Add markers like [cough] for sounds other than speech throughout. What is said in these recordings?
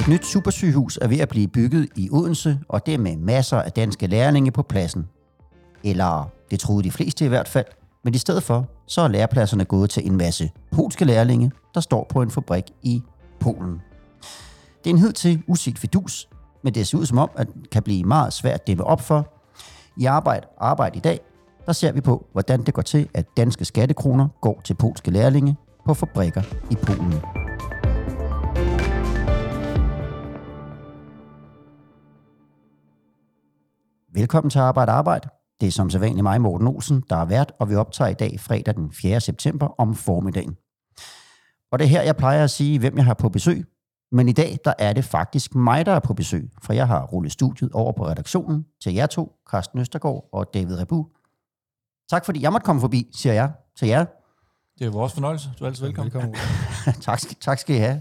Et nyt supersygehus er ved at blive bygget i Odense, og det med masser af danske lærlinge på pladsen. Eller det troede de fleste i hvert fald, men i stedet for, så er lærepladserne gået til en masse polske lærlinge, der står på en fabrik i Polen. Det er en hed til uset fidus, men det ser ud som om, at det kan blive meget svært at dæmme op for. I arbejde, arbejde i dag, der ser vi på, hvordan det går til, at danske skattekroner går til polske lærlinge på fabrikker i Polen. Velkommen til Arbejde Arbejde. Det er som sædvanligt mig, Morten Olsen, der er vært, og vi optager i dag fredag den 4. september om formiddagen. Og det er her, jeg plejer at sige, hvem jeg har på besøg. Men i dag, der er det faktisk mig, der er på besøg, for jeg har rullet studiet over på redaktionen til jer to, Carsten Østergaard og David Rebu. Tak fordi jeg måtte komme forbi, siger jeg til jer. Det er vores fornøjelse. Du er altid velkommen. velkommen. [laughs] tak, tak skal I have.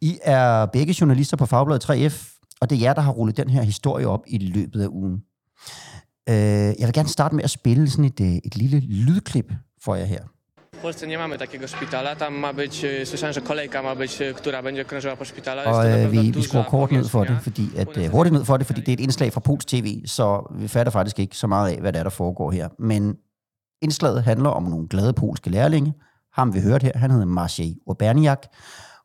I er begge journalister på Fagbladet 3F, og det er jer, der har rullet den her historie op i løbet af ugen. Øh, jeg vil gerne starte med at spille sådan et, øh, et lille lydklip for jer her. W Polsce nie mamy takiego szpitala. Tam ma być, e, słyszałem, że kolejka ma być, e, która będzie krążyła po szpitala. Jest Og øh, vi, vi skruer kort ned for det, fordi at, øh, hurtigt ned for det, fordi det er et indslag fra Pols TV, så vi fatter faktisk ikke så meget af, hvad der er, der foregår her. Men indslaget handler om nogle glade polske lærlinge. Ham vi hørte her, han hedder Maciej Urbaniak,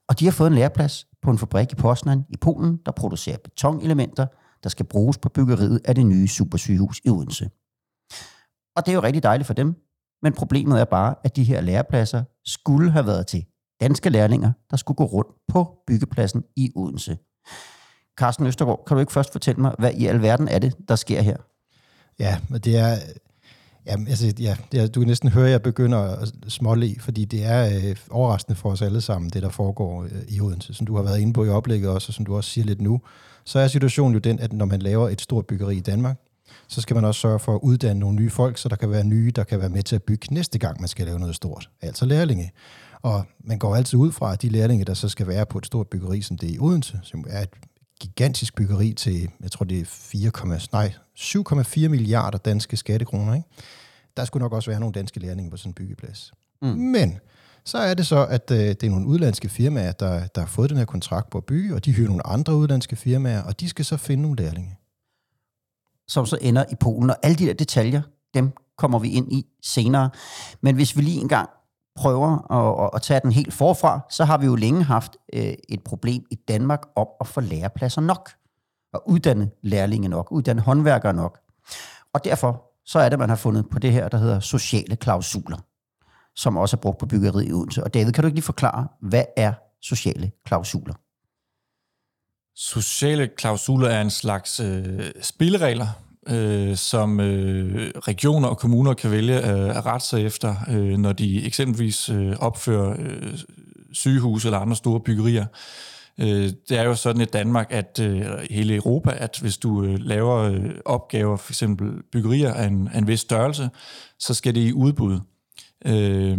og de har fået en læreplads på en fabrik i Poznan i Polen, der producerer betonelementer, der skal bruges på byggeriet af det nye supersygehus i Odense. Og det er jo rigtig dejligt for dem, men problemet er bare, at de her lærepladser skulle have været til danske lærlinger, der skulle gå rundt på byggepladsen i Odense. Carsten Østergaard, kan du ikke først fortælle mig, hvad i alverden er det, der sker her? Ja, men det er... Jamen, altså, ja, det du kan næsten høre, at jeg begynder at småle, fordi det er øh, overraskende for os alle sammen, det der foregår øh, i Odense, som du har været inde på i oplægget også, og som du også siger lidt nu. Så er situationen jo den, at når man laver et stort byggeri i Danmark, så skal man også sørge for at uddanne nogle nye folk, så der kan være nye, der kan være med til at bygge næste gang, man skal lave noget stort. Altså lærlinge. Og man går altid ud fra, at de lærlinge, der så skal være på et stort byggeri, som det er i Odense, som er et gigantisk byggeri til, jeg tror det er 4, nej, 7,4 milliarder danske skattekroner, ikke? Der skulle nok også være nogle danske lærlinge på sådan en byggeplads. Mm. Men så er det så, at øh, det er nogle udlandske firmaer, der, der har fået den her kontrakt på at bygge, og de hyrer nogle andre udlandske firmaer, og de skal så finde nogle lærlinge. som så ender i Polen. Og alle de der detaljer, dem kommer vi ind i senere. Men hvis vi lige engang prøver at, at, tage den helt forfra, så har vi jo længe haft øh, et problem i Danmark om at få lærepladser nok. Og uddanne lærlinge nok, uddanne håndværkere nok. Og derfor så er det, man har fundet på det her, der hedder sociale klausuler, som også er brugt på byggeriet i Odense. Og David, kan du ikke lige forklare, hvad er sociale klausuler? Sociale klausuler er en slags øh, spilleregler, øh, som øh, regioner og kommuner kan vælge øh, at rette sig efter, øh, når de eksempelvis øh, opfører øh, sygehus eller andre store byggerier. Øh, det er jo sådan i Danmark, at øh, hele Europa, at hvis du øh, laver øh, opgaver, for eksempel byggerier af en, af en vis størrelse, så skal det i udbud. Øh,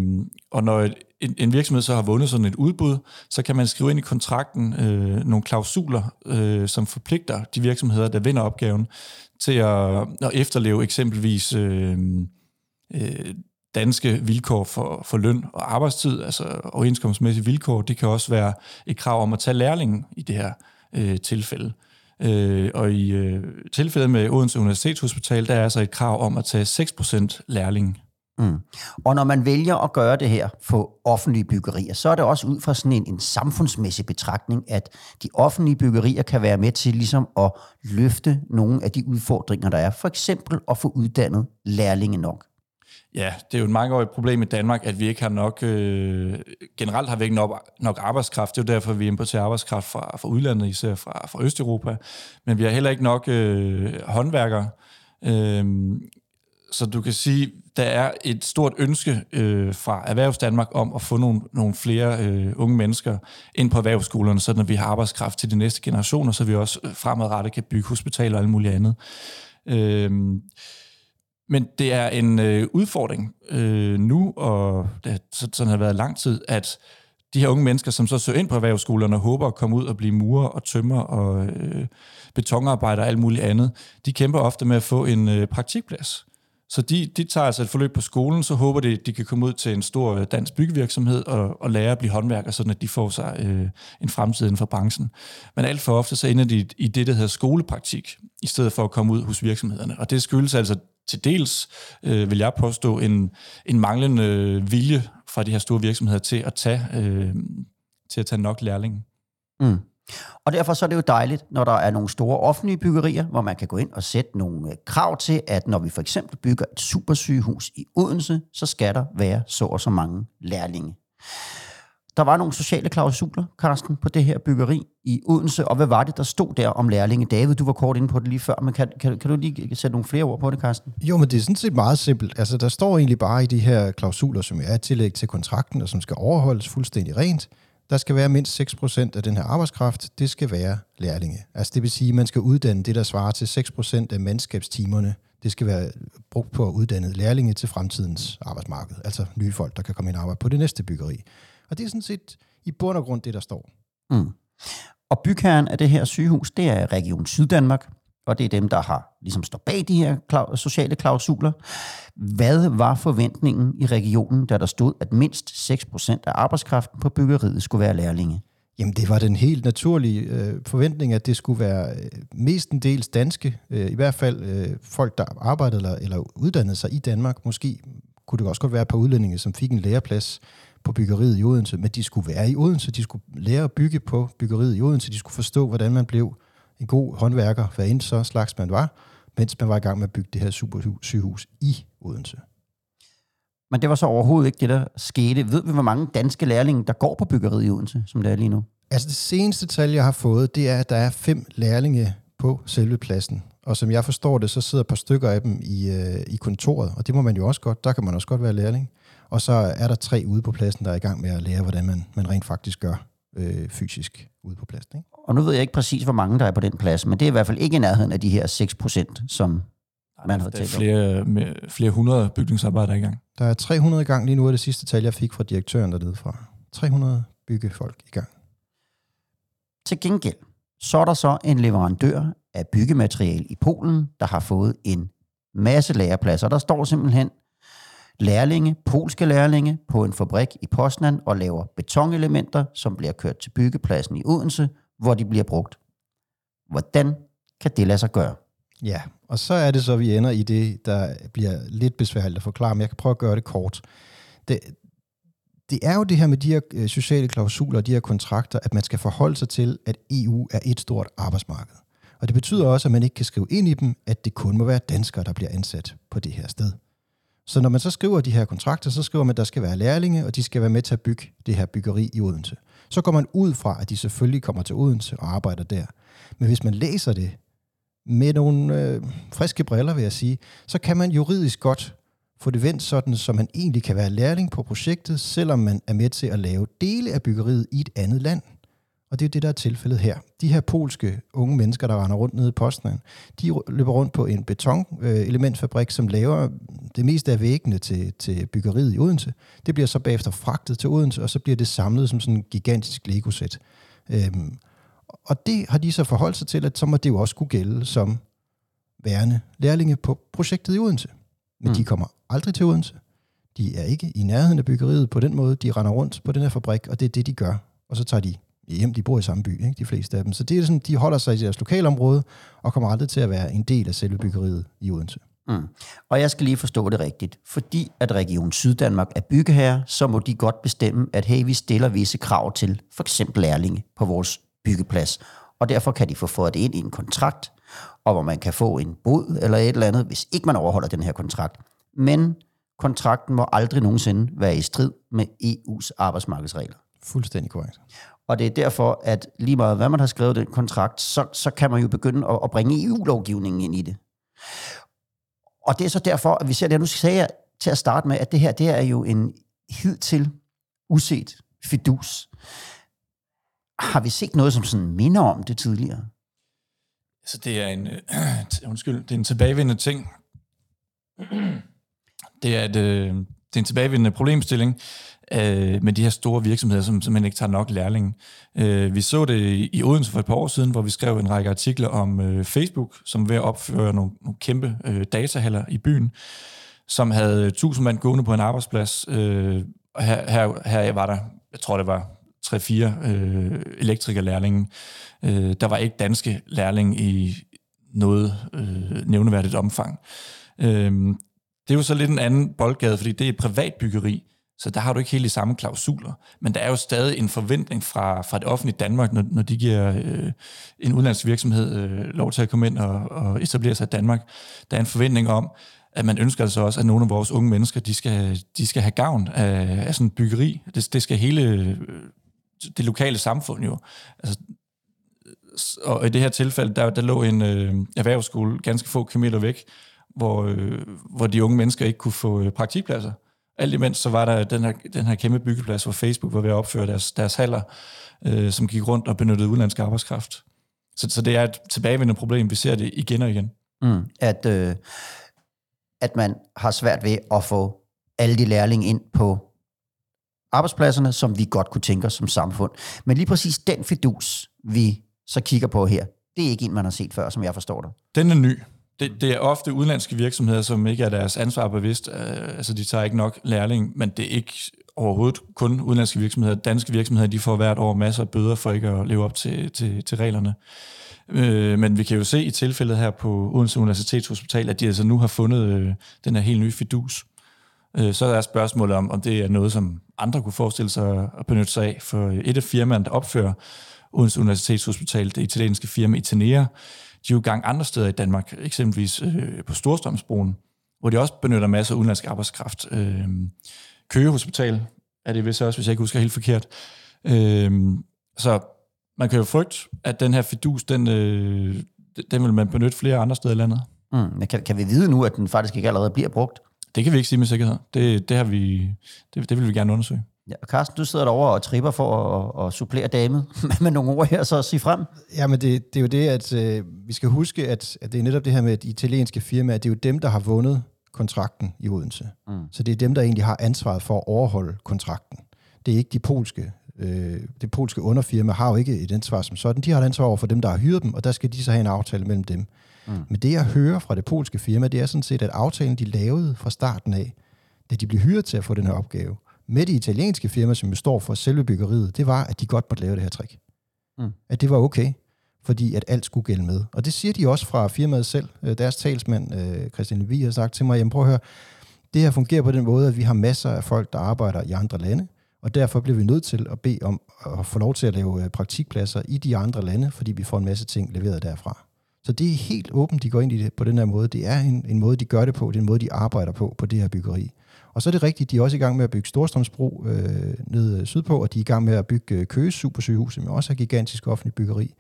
og når et, en, en virksomhed så har vundet sådan et udbud, så kan man skrive ind i kontrakten øh, nogle klausuler, øh, som forpligter de virksomheder, der vinder opgaven, til at, at efterleve eksempelvis øh, øh, danske vilkår for, for løn og arbejdstid, altså overenskomstmæssige vilkår. Det kan også være et krav om at tage lærlingen i det her øh, tilfælde. Øh, og i øh, tilfældet med Odense Universitetshospital, der er altså et krav om at tage 6% lærling. Mm. Og når man vælger at gøre det her for offentlige byggerier, så er det også ud fra sådan en, en samfundsmæssig betragtning, at de offentlige byggerier kan være med til ligesom at løfte nogle af de udfordringer, der er. For eksempel at få uddannet lærlinge nok. Ja, det er jo et mangeårigt problem i Danmark, at vi ikke har nok, øh, generelt har vi ikke nok, nok arbejdskraft. Det er jo derfor, vi importerer arbejdskraft fra, fra udlandet, især fra, fra Østeuropa. Men vi har heller ikke nok øh, håndværkere. Øh, så du kan sige, der er et stort ønske øh, fra Erhvervs Danmark om at få nogle, nogle flere øh, unge mennesker ind på erhvervsskolerne, så når vi har arbejdskraft til de næste generationer, så vi også øh, fremadrettet kan bygge hospitaler og alt muligt andet. Øh, men det er en øh, udfordring øh, nu, og det, sådan har det været lang tid, at de her unge mennesker, som så søger ind på erhvervsskolerne og håber at komme ud og blive murer og tømmer og øh, betonarbejder og alt muligt andet, de kæmper ofte med at få en øh, praktikplads. Så de, de tager altså et forløb på skolen, så håber de, de kan komme ud til en stor øh, dansk byggevirksomhed og, og lære at blive håndværker, sådan at de får sig øh, en fremtid inden for branchen. Men alt for ofte så ender de i det, der hedder skolepraktik, i stedet for at komme ud hos virksomhederne. Og det skyldes altså til dels, øh, vil jeg påstå, en, en manglende vilje fra de her store virksomheder til at tage, øh, til at tage nok lærlinge. Mm. Og derfor så er det jo dejligt, når der er nogle store offentlige byggerier, hvor man kan gå ind og sætte nogle øh, krav til, at når vi for eksempel bygger et supersygehus i Odense, så skal der være så og så mange lærlinge. Der var nogle sociale klausuler, Karsten, på det her byggeri i Odense, og hvad var det, der stod der om lærlinge? David, du var kort inde på det lige før, men kan, kan, kan du lige sætte nogle flere ord på det, Karsten? Jo, men det er sådan set meget simpelt. Altså, der står egentlig bare i de her klausuler, som er et tillæg til kontrakten, og som skal overholdes fuldstændig rent, der skal være mindst 6% af den her arbejdskraft, det skal være lærlinge. Altså det vil sige, at man skal uddanne det, der svarer til 6% af mandskabstimerne. Det skal være brugt på at uddanne lærlinge til fremtidens arbejdsmarked. Altså nye folk, der kan komme ind og arbejde på det næste byggeri. Og det er sådan set i bund og grund det, der står. Mm. Og bygherren af det her sygehus, det er Region Syddanmark, og det er dem, der har ligesom står bag de her sociale klausuler. Hvad var forventningen i regionen, da der stod, at mindst 6% af arbejdskraften på byggeriet skulle være lærlinge? Jamen, det var den helt naturlige øh, forventning, at det skulle være øh, mestendels danske, øh, i hvert fald øh, folk, der arbejdede eller, eller uddannede sig i Danmark. Måske kunne det også godt være et par udlændinge, som fik en læreplads på byggeriet i Odense, men de skulle være i Odense, de skulle lære at bygge på byggeriet i Odense, de skulle forstå, hvordan man blev en god håndværker, hvad end så slags man var, mens man var i gang med at bygge det her supersygehus i Odense. Men det var så overhovedet ikke det, der skete. Ved vi, hvor mange danske lærlinge, der går på byggeriet i Odense, som det er lige nu? Altså det seneste tal, jeg har fået, det er, at der er fem lærlinge på selve pladsen. Og som jeg forstår det, så sidder et par stykker af dem i, øh, i kontoret, og det må man jo også godt. Der kan man også godt være lærling. Og så er der tre ude på pladsen, der er i gang med at lære, hvordan man, man rent faktisk gør øh, fysisk ude på pladsen. Ikke? Og nu ved jeg ikke præcis, hvor mange der er på den plads, men det er i hvert fald ikke i nærheden af de her 6 procent, som man har talt flere, med flere hundrede bygningsarbejdere i gang. Der er 300 i gang lige nu, er det sidste tal, jeg fik fra direktøren dernede fra. 300 byggefolk i gang. Til gengæld, så er der så en leverandør af byggemateriale i Polen, der har fået en masse lærepladser. Der står simpelthen lærlinge, polske lærlinge, på en fabrik i Poznan og laver betonelementer, som bliver kørt til byggepladsen i Odense, hvor de bliver brugt. Hvordan kan det lade sig gøre? Ja, og så er det så, vi ender i det, der bliver lidt besværligt at forklare, men jeg kan prøve at gøre det kort. Det, det er jo det her med de her øh, sociale klausuler og de her kontrakter, at man skal forholde sig til, at EU er et stort arbejdsmarked. Og det betyder også, at man ikke kan skrive ind i dem, at det kun må være danskere, der bliver ansat på det her sted. Så når man så skriver de her kontrakter, så skriver man, at der skal være lærlinge, og de skal være med til at bygge det her byggeri i Odense. Så går man ud fra, at de selvfølgelig kommer til Odense og arbejder der. Men hvis man læser det med nogle øh, friske briller, vil jeg sige, så kan man juridisk godt få det vendt sådan, så man egentlig kan være lærling på projektet, selvom man er med til at lave dele af byggeriet i et andet land. Og det er det, der er tilfældet her. De her polske unge mennesker, der render rundt nede i Postman, de løber rundt på en betonelementfabrik, som laver det meste af væggene til, til byggeriet i Odense. Det bliver så bagefter fragtet til Odense, og så bliver det samlet som sådan en gigantisk Lego-sæt. Øhm, og det har de så forholdt sig til, at så må det jo også kunne gælde som værende lærlinge på projektet i Odense. Men mm. de kommer aldrig til Odense. De er ikke i nærheden af byggeriet på den måde. De render rundt på den her fabrik, og det er det, de gør. Og så tager de hjem, de bor i samme by, ikke? de fleste af dem. Så det er sådan, de holder sig i deres lokalområde, og kommer aldrig til at være en del af selve byggeriet i Odense. Mm. Og jeg skal lige forstå det rigtigt. Fordi at Region Syddanmark er byggeherre, så må de godt bestemme, at hey, vi stiller visse krav til for eksempel lærlinge på vores byggeplads. Og derfor kan de få fået det ind i en kontrakt, og hvor man kan få en bod eller et eller andet, hvis ikke man overholder den her kontrakt. Men kontrakten må aldrig nogensinde være i strid med EU's arbejdsmarkedsregler. Fuldstændig korrekt. Og det er derfor, at lige meget hvad man har skrevet den kontrakt, så, så kan man jo begynde at, at bringe EU-lovgivningen ind i det. Og det er så derfor, at vi ser det, nu sagde jeg til at starte med, at det her, det er jo en hidtil uset fidus. Har vi set noget, som sådan minder om det tidligere? Altså, det er en, øh, undskyld, det er en tilbagevendende ting. Det er, et, øh, det er en tilbagevendende problemstilling, øh, med de her store virksomheder, som simpelthen ikke tager nok lærlinge. Øh, vi så det i Odense for et par år siden, hvor vi skrev en række artikler om øh, Facebook, som er ved at opføre nogle, nogle kæmpe øh, datahaller i byen, som havde tusind mand gående på en arbejdsplads. Øh, her, her, her var der, jeg tror det var 3-4 øh, elektrikerlærlinge. Øh, der var ikke danske lærlinge i noget øh, nævneværdigt omfang. Øh, det er jo så lidt en anden boldgade, fordi det er et privat byggeri, så der har du ikke helt de samme klausuler. Men der er jo stadig en forventning fra, fra det offentlige Danmark, når, når de giver øh, en udenlandsk virksomhed øh, lov til at komme ind og, og etablere sig i Danmark. Der er en forventning om, at man ønsker altså også, at nogle af vores unge mennesker, de skal, de skal have gavn af, af sådan byggeri. Det, det skal hele øh, det lokale samfund jo. Altså, og i det her tilfælde, der, der lå en øh, erhvervsskole ganske få kilometer væk, hvor, øh, hvor de unge mennesker ikke kunne få øh, praktikpladser. Alt imens så var der den her, den her kæmpe byggeplads, hvor Facebook var ved at opføre deres, deres haller, øh, som gik rundt og benyttede udenlandsk arbejdskraft. Så, så det er et tilbagevendende problem. Vi ser det igen og igen. Mm. At, øh, at man har svært ved at få alle de lærlinge ind på arbejdspladserne, som vi godt kunne tænke os som samfund. Men lige præcis den fidus, vi så kigger på her, det er ikke en, man har set før, som jeg forstår det. Den er ny. Det, det er ofte udenlandske virksomheder, som ikke er deres ansvar bevidst. Øh, altså, de tager ikke nok lærling, men det er ikke overhovedet kun udenlandske virksomheder. Danske virksomheder, de får hvert år masser af bøder for ikke at leve op til, til, til reglerne. Øh, men vi kan jo se i tilfældet her på Odense Universitetshospital, at de altså nu har fundet øh, den her helt nye fidus. Så er spørgsmålet om, om det er noget, som andre kunne forestille sig at benytte sig af. For et af firmaerne, der opfører Odense Universitetshospital, det italienske firma Itanea, de er jo gang andre steder i Danmark, eksempelvis øh, på Storstrømsbroen, hvor de også benytter masser af udenlandsk arbejdskraft. Øh, Køge Hospital er det vist også, hvis jeg ikke husker helt forkert. Øh, så man kan jo frygte, at den her fidus, den, øh, den vil man benytte flere andre steder i landet. Mm, men kan, kan vi vide nu, at den faktisk ikke allerede bliver brugt? Det kan vi ikke sige med sikkerhed. Det, det, har vi, det, det vil vi gerne undersøge. Ja, Carsten, du sidder derovre og tripper for at, at supplere damet [laughs] med nogle ord her, så sig frem. Ja, men det, det er jo det, at øh, vi skal huske, at, at det er netop det her med at de italienske firmaer, det er jo dem, der har vundet kontrakten i Odense. Mm. Så det er dem, der egentlig har ansvaret for at overholde kontrakten. Det er ikke de polske. Øh, det polske underfirma har jo ikke et ansvar som sådan. De har et ansvar over for dem, der har hyret dem, og der skal de så have en aftale mellem dem. Mm. Men det, jeg hører fra det polske firma, det er sådan set, at aftalen, de lavede fra starten af, da de blev hyret til at få den her opgave, med det italienske firma, som jo står for selve byggeriet, det var, at de godt måtte lave det her trick. Mm. At det var okay, fordi at alt skulle gælde med. Og det siger de også fra firmaet selv. Øh, deres talsmand, øh, Christian Levy, har sagt til mig, jamen prøv at høre, det her fungerer på den måde, at vi har masser af folk, der arbejder i andre lande, og derfor bliver vi nødt til at bede om at få lov til at lave øh, praktikpladser i de andre lande, fordi vi får en masse ting leveret derfra. Så det er helt åbent, de går ind i det på den her måde. Det er en, en måde, de gør det på. Det er en måde, de arbejder på, på det her byggeri. Og så er det rigtigt, de er også i gang med at bygge Storstrømsbro øh, nede øh, sydpå, og de er i gang med at bygge øh, Køge Supersygehus, som også er gigantisk offentlig byggeri.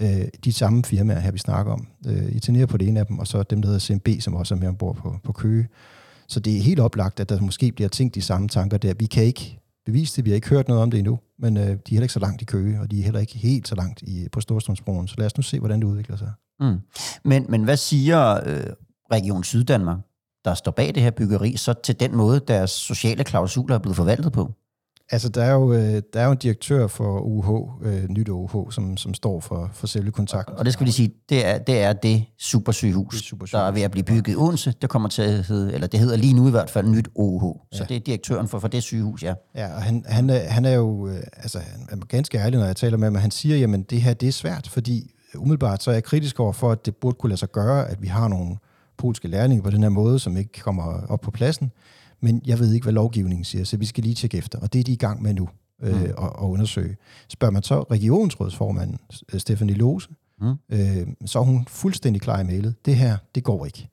Øh, de samme firmaer her, vi snakker om. Øh, I på det ene af dem, og så dem, der hedder CMB, som også er med ombord på, på Køge. Så det er helt oplagt, at der måske bliver tænkt de samme tanker der. Vi kan ikke bevise det, vi har ikke hørt noget om det endnu, men øh, de er heller ikke så langt i Køge, og de er heller ikke helt så langt i, på Storstrømsbroen. Så lad os nu se, hvordan det udvikler sig. Mm. Men, men hvad siger øh, Region Syddanmark? Der står bag det her byggeri, så til den måde, deres sociale klausuler er blevet forvaltet på? Altså, der er jo, øh, der er jo en direktør for UH, øh, nyt UH, som, som står for, for selve kontakten. Og det skal vi sige, det er det, er det supersygehus, det supersygehus, der er ved at blive bygget i Odense. Det kommer til at hedde, eller det hedder lige nu i hvert fald, nyt OUH. Så ja. det er direktøren for, for det sygehus, ja. Ja, og han, han, er, han er jo, øh, altså, han er ganske ærlig, når jeg taler med ham, han siger, jamen det her, det er svært, fordi umiddelbart så er jeg kritisk over for, at det burde kunne lade sig gøre, at vi har nogle polske lærlinge på den her måde, som ikke kommer op på pladsen. Men jeg ved ikke, hvad lovgivningen siger, så vi skal lige tjekke efter. Og det er de i gang med nu øh, mm. at, at undersøge. Spørger man så regionsrådsformanden, Stefanie Lose, mm. øh, så er hun fuldstændig klar i mailet. Det her, det går ikke.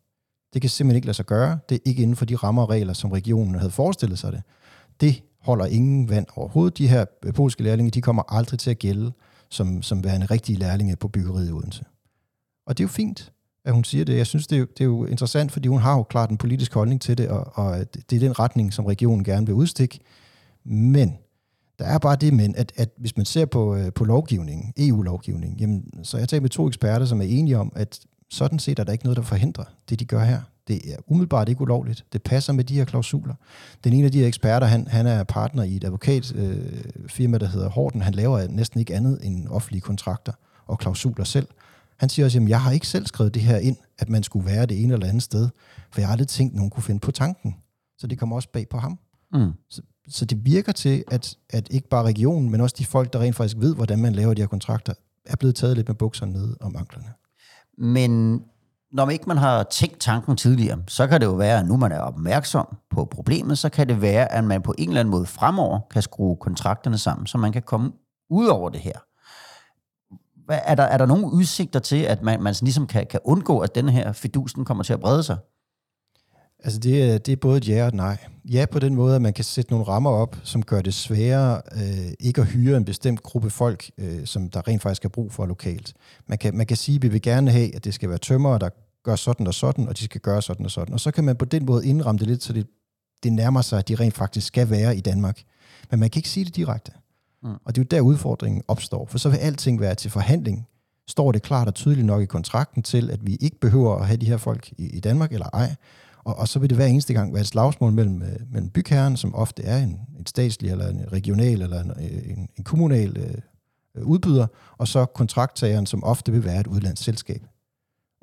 Det kan simpelthen ikke lade sig gøre. Det er ikke inden for de rammer og regler, som regionen havde forestillet sig det. Det holder ingen vand overhovedet. De her polske lærlinge, de kommer aldrig til at gælde som, som værende rigtige lærlinge på byggeriet i Odense. Og det er jo fint at hun siger det. Jeg synes, det er, jo, det er jo interessant, fordi hun har jo klart en politisk holdning til det, og, og det er den retning, som regionen gerne vil udstikke. Men der er bare det men, at, at hvis man ser på, øh, på lovgivningen, EU-lovgivningen, jamen, så jeg tager med to eksperter, som er enige om, at sådan set er der ikke noget, der forhindrer det, de gør her. Det er umiddelbart ikke ulovligt. Det passer med de her klausuler. Den ene af de her eksperter, han, han er partner i et advokatfirma, øh, firma, der hedder Horten. Han laver næsten ikke andet end offentlige kontrakter og klausuler selv. Han siger også, at jeg har ikke selv skrevet det her ind, at man skulle være det ene eller andet sted, for jeg har aldrig tænkt, at nogen kunne finde på tanken. Så det kommer også bag på ham. Mm. Så, så det virker til, at, at ikke bare regionen, men også de folk, der rent faktisk ved, hvordan man laver de her kontrakter, er blevet taget lidt med bukserne nede om anklerne. Men når man ikke man har tænkt tanken tidligere, så kan det jo være, at nu man er opmærksom på problemet, så kan det være, at man på en eller anden måde fremover kan skrue kontrakterne sammen, så man kan komme ud over det her. Er der, er der nogle udsigter til, at man, man ligesom kan, kan undgå, at den her fidusen kommer til at brede sig? Altså det, det er både et ja og et nej. Ja på den måde, at man kan sætte nogle rammer op, som gør det sværere øh, ikke at hyre en bestemt gruppe folk, øh, som der rent faktisk er brug for lokalt. Man kan, man kan sige, at vi vil gerne have, at det skal være tømmer, der gør sådan og sådan, og de skal gøre sådan og sådan. Og så kan man på den måde indramme det lidt, så det, det nærmer sig, at de rent faktisk skal være i Danmark. Men man kan ikke sige det direkte. Mm. Og det er jo der udfordringen opstår, for så vil alting være til forhandling. Står det klart og tydeligt nok i kontrakten til, at vi ikke behøver at have de her folk i, i Danmark eller ej, og, og så vil det hver eneste gang være et slagsmål mellem, øh, mellem bygherren, som ofte er en, en statslig eller en regional eller en, en, en kommunal øh, udbyder, og så kontrakttageren, som ofte vil være et udlandsselskab.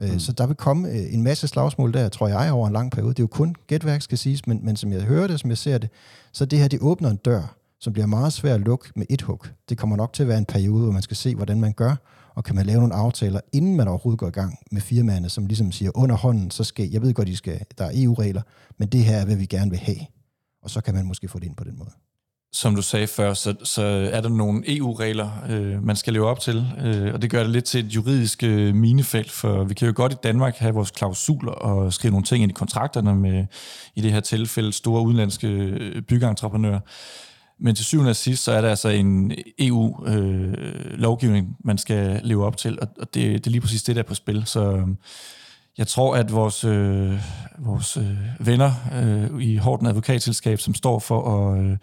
Øh, mm. Så der vil komme øh, en masse slagsmål der, tror jeg, over en lang periode. Det er jo kun gætværk, skal siges, men, men som jeg hører det, som jeg ser det, så det her, det åbner en dør, som bliver meget svært at lukke med et hug. Det kommer nok til at være en periode, hvor man skal se, hvordan man gør, og kan man lave nogle aftaler, inden man overhovedet går i gang med firmaerne, som ligesom siger, under hånden, så skal, jeg ved godt, de skal, der er EU-regler, men det her er, hvad vi gerne vil have. Og så kan man måske få det ind på den måde. Som du sagde før, så, så er der nogle EU-regler, øh, man skal leve op til, øh, og det gør det lidt til et juridisk øh, minefelt, for vi kan jo godt i Danmark have vores klausuler og skrive nogle ting ind i kontrakterne med, i det her tilfælde, store udenlandske øh, byggeentreprenører. Men til syvende og sidst, så er der altså en EU-lovgivning, øh, man skal leve op til, og, og det, det er lige præcis det, der er på spil. Så øh, jeg tror, at vores, øh, vores øh, venner øh, i Horten Advokatselskab, som står for at øh,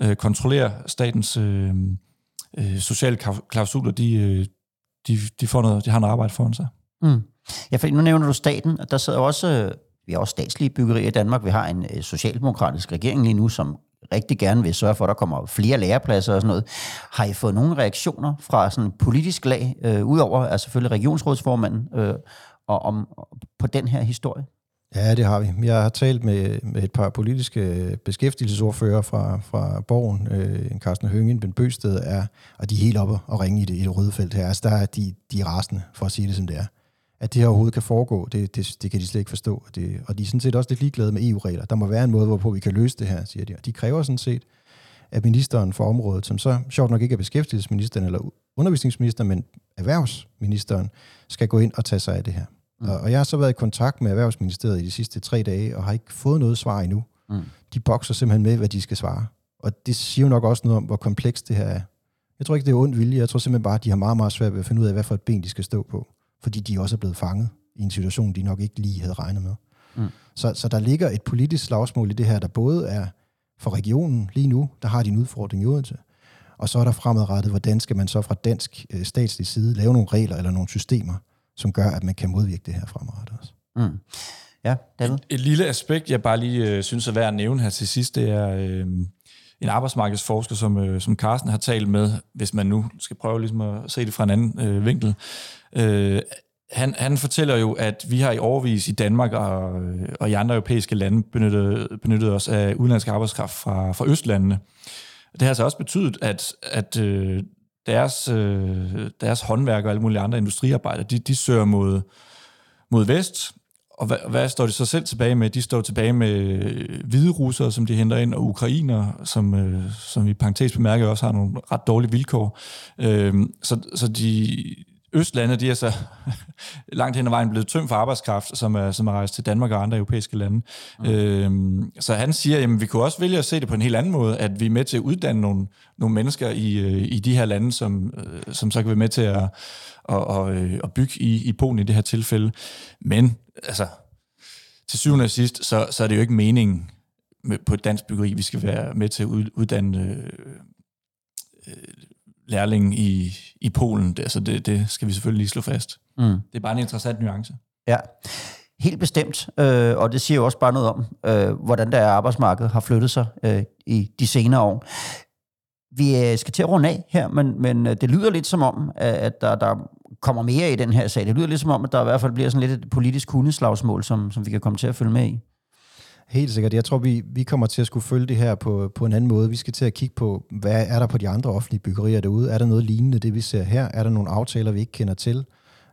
øh kontrollere statens øh, øh, sociale klausuler, de, øh, de, de, får noget, de har noget arbejde foran sig. Mm. Ja, for nu nævner du staten, og der sidder også, øh, vi har også statslige byggerier i Danmark. Vi har en øh, socialdemokratisk regering lige nu, som rigtig gerne vil sørge for, at der kommer flere lærepladser og sådan noget. Har I fået nogle reaktioner fra sådan politisk lag, øh, udover altså selvfølgelig regionsrådsformanden, øh, og om, på den her historie? Ja, det har vi. Jeg har talt med, med et par politiske beskæftigelsesordfører fra, fra Borgen, øh, Carsten Høngen, Ben Bøsted, er, og de er helt oppe og ringe i det, i det røde felt her. Altså, der er de, de er rasende, for at sige det som det er at det her overhovedet kan foregå, det, det, det kan de slet ikke forstå. Det, og de er sådan set også lidt ligeglade med EU-regler. Der må være en måde, hvorpå vi kan løse det her, siger de. Og de kræver sådan set, at ministeren for området, som så sjovt nok ikke er beskæftigelsesministeren eller undervisningsminister, men erhvervsministeren, skal gå ind og tage sig af det her. Mm. Og, og jeg har så været i kontakt med Erhvervsministeriet i de sidste tre dage, og har ikke fået noget svar endnu. Mm. De bokser simpelthen med, hvad de skal svare. Og det siger jo nok også noget om, hvor komplekst det her er. Jeg tror ikke, det er ondt vilje. Jeg tror simpelthen bare, at de har meget, meget svært ved at finde ud af, hvad for et ben de skal stå på fordi de også er blevet fanget i en situation, de nok ikke lige havde regnet med. Mm. Så, så der ligger et politisk slagsmål i det her, der både er for regionen lige nu, der har de en udfordring i Odense, og så er der fremadrettet, hvordan skal man så fra dansk øh, statslig side lave nogle regler eller nogle systemer, som gør, at man kan modvirke det her fremadrettet også. Mm. Ja, David? Et, et lille aspekt, jeg bare lige øh, synes er værd at nævne her til sidst, det er øh, en arbejdsmarkedsforsker, som, øh, som Carsten har talt med, hvis man nu skal prøve ligesom at se det fra en anden øh, vinkel, Øh, han, han fortæller jo, at vi har i overvis i Danmark og, øh, og i andre europæiske lande benyttet, benyttet os af udenlandsk arbejdskraft fra, fra Østlandene. Det har altså også betydet, at, at øh, deres, øh, deres håndværk og alle mulige andre industriarbejdere, de, de søger mod, mod vest, og hvad, hvad står de så selv tilbage med? De står tilbage med hvide russere, som de henter ind, og ukrainer, som, øh, som i parentes bemærket også har nogle ret dårlige vilkår. Øh, så, så de, Østlande, de er så [laughs] langt hen ad vejen blevet tømt for arbejdskraft, som er, som er rejst til Danmark og andre europæiske lande. Mm. Øhm, så han siger, at vi kunne også vælge at se det på en helt anden måde, at vi er med til at uddanne nogle, nogle mennesker i, øh, i de her lande, som, øh, som så kan være med til at, at, at, øh, at bygge i, i Polen i det her tilfælde. Men altså, til syvende og sidst, så, så er det jo ikke meningen med, på et dansk byggeri, vi skal være med til at uddanne øh, lærling i, i Polen. Det, altså det, det skal vi selvfølgelig lige slå fast. Mm. Det er bare en interessant nuance. Ja. helt bestemt, øh, og det siger jo også bare noget om, øh, hvordan der arbejdsmarked har flyttet sig øh, i de senere år. Vi øh, skal til at runde af her, men, men øh, det lyder lidt som om, at der, der kommer mere i den her sag. Det lyder lidt som om, at der i hvert fald bliver sådan lidt et politisk hundeslagsmål, som, som vi kan komme til at følge med i. Helt sikkert. Jeg tror, vi, vi kommer til at skulle følge det her på, på en anden måde. Vi skal til at kigge på, hvad er der på de andre offentlige byggerier derude? Er der noget lignende, det vi ser her? Er der nogle aftaler, vi ikke kender til?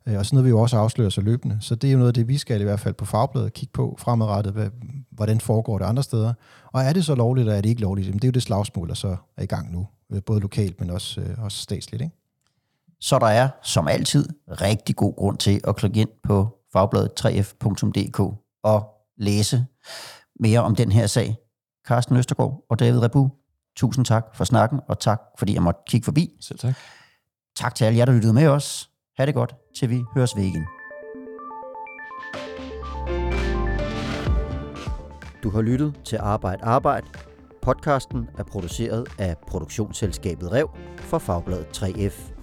Øh, og sådan noget vi jo også afslører så løbende. Så det er jo noget af det, vi skal i hvert fald på fagbladet kigge på fremadrettet. Hvad, hvordan foregår det andre steder? Og er det så lovligt, eller er det ikke lovligt? Jamen, det er jo det slagsmål, der så er i gang nu. Øh, både lokalt, men også, øh, også statsligt. Ikke? Så der er, som altid, rigtig god grund til at klikke ind på fagbladet 3f.dk og læse mere om den her sag. Carsten Østergaard og David Rebu, tusind tak for snakken, og tak fordi jeg måtte kigge forbi. Selv tak. Tak til alle jer, der lyttede med os. Ha' det godt, til vi høres ved igen. Du har lyttet til Arbejde Arbejde. Podcasten er produceret af produktionsselskabet Rev for Fagbladet 3F.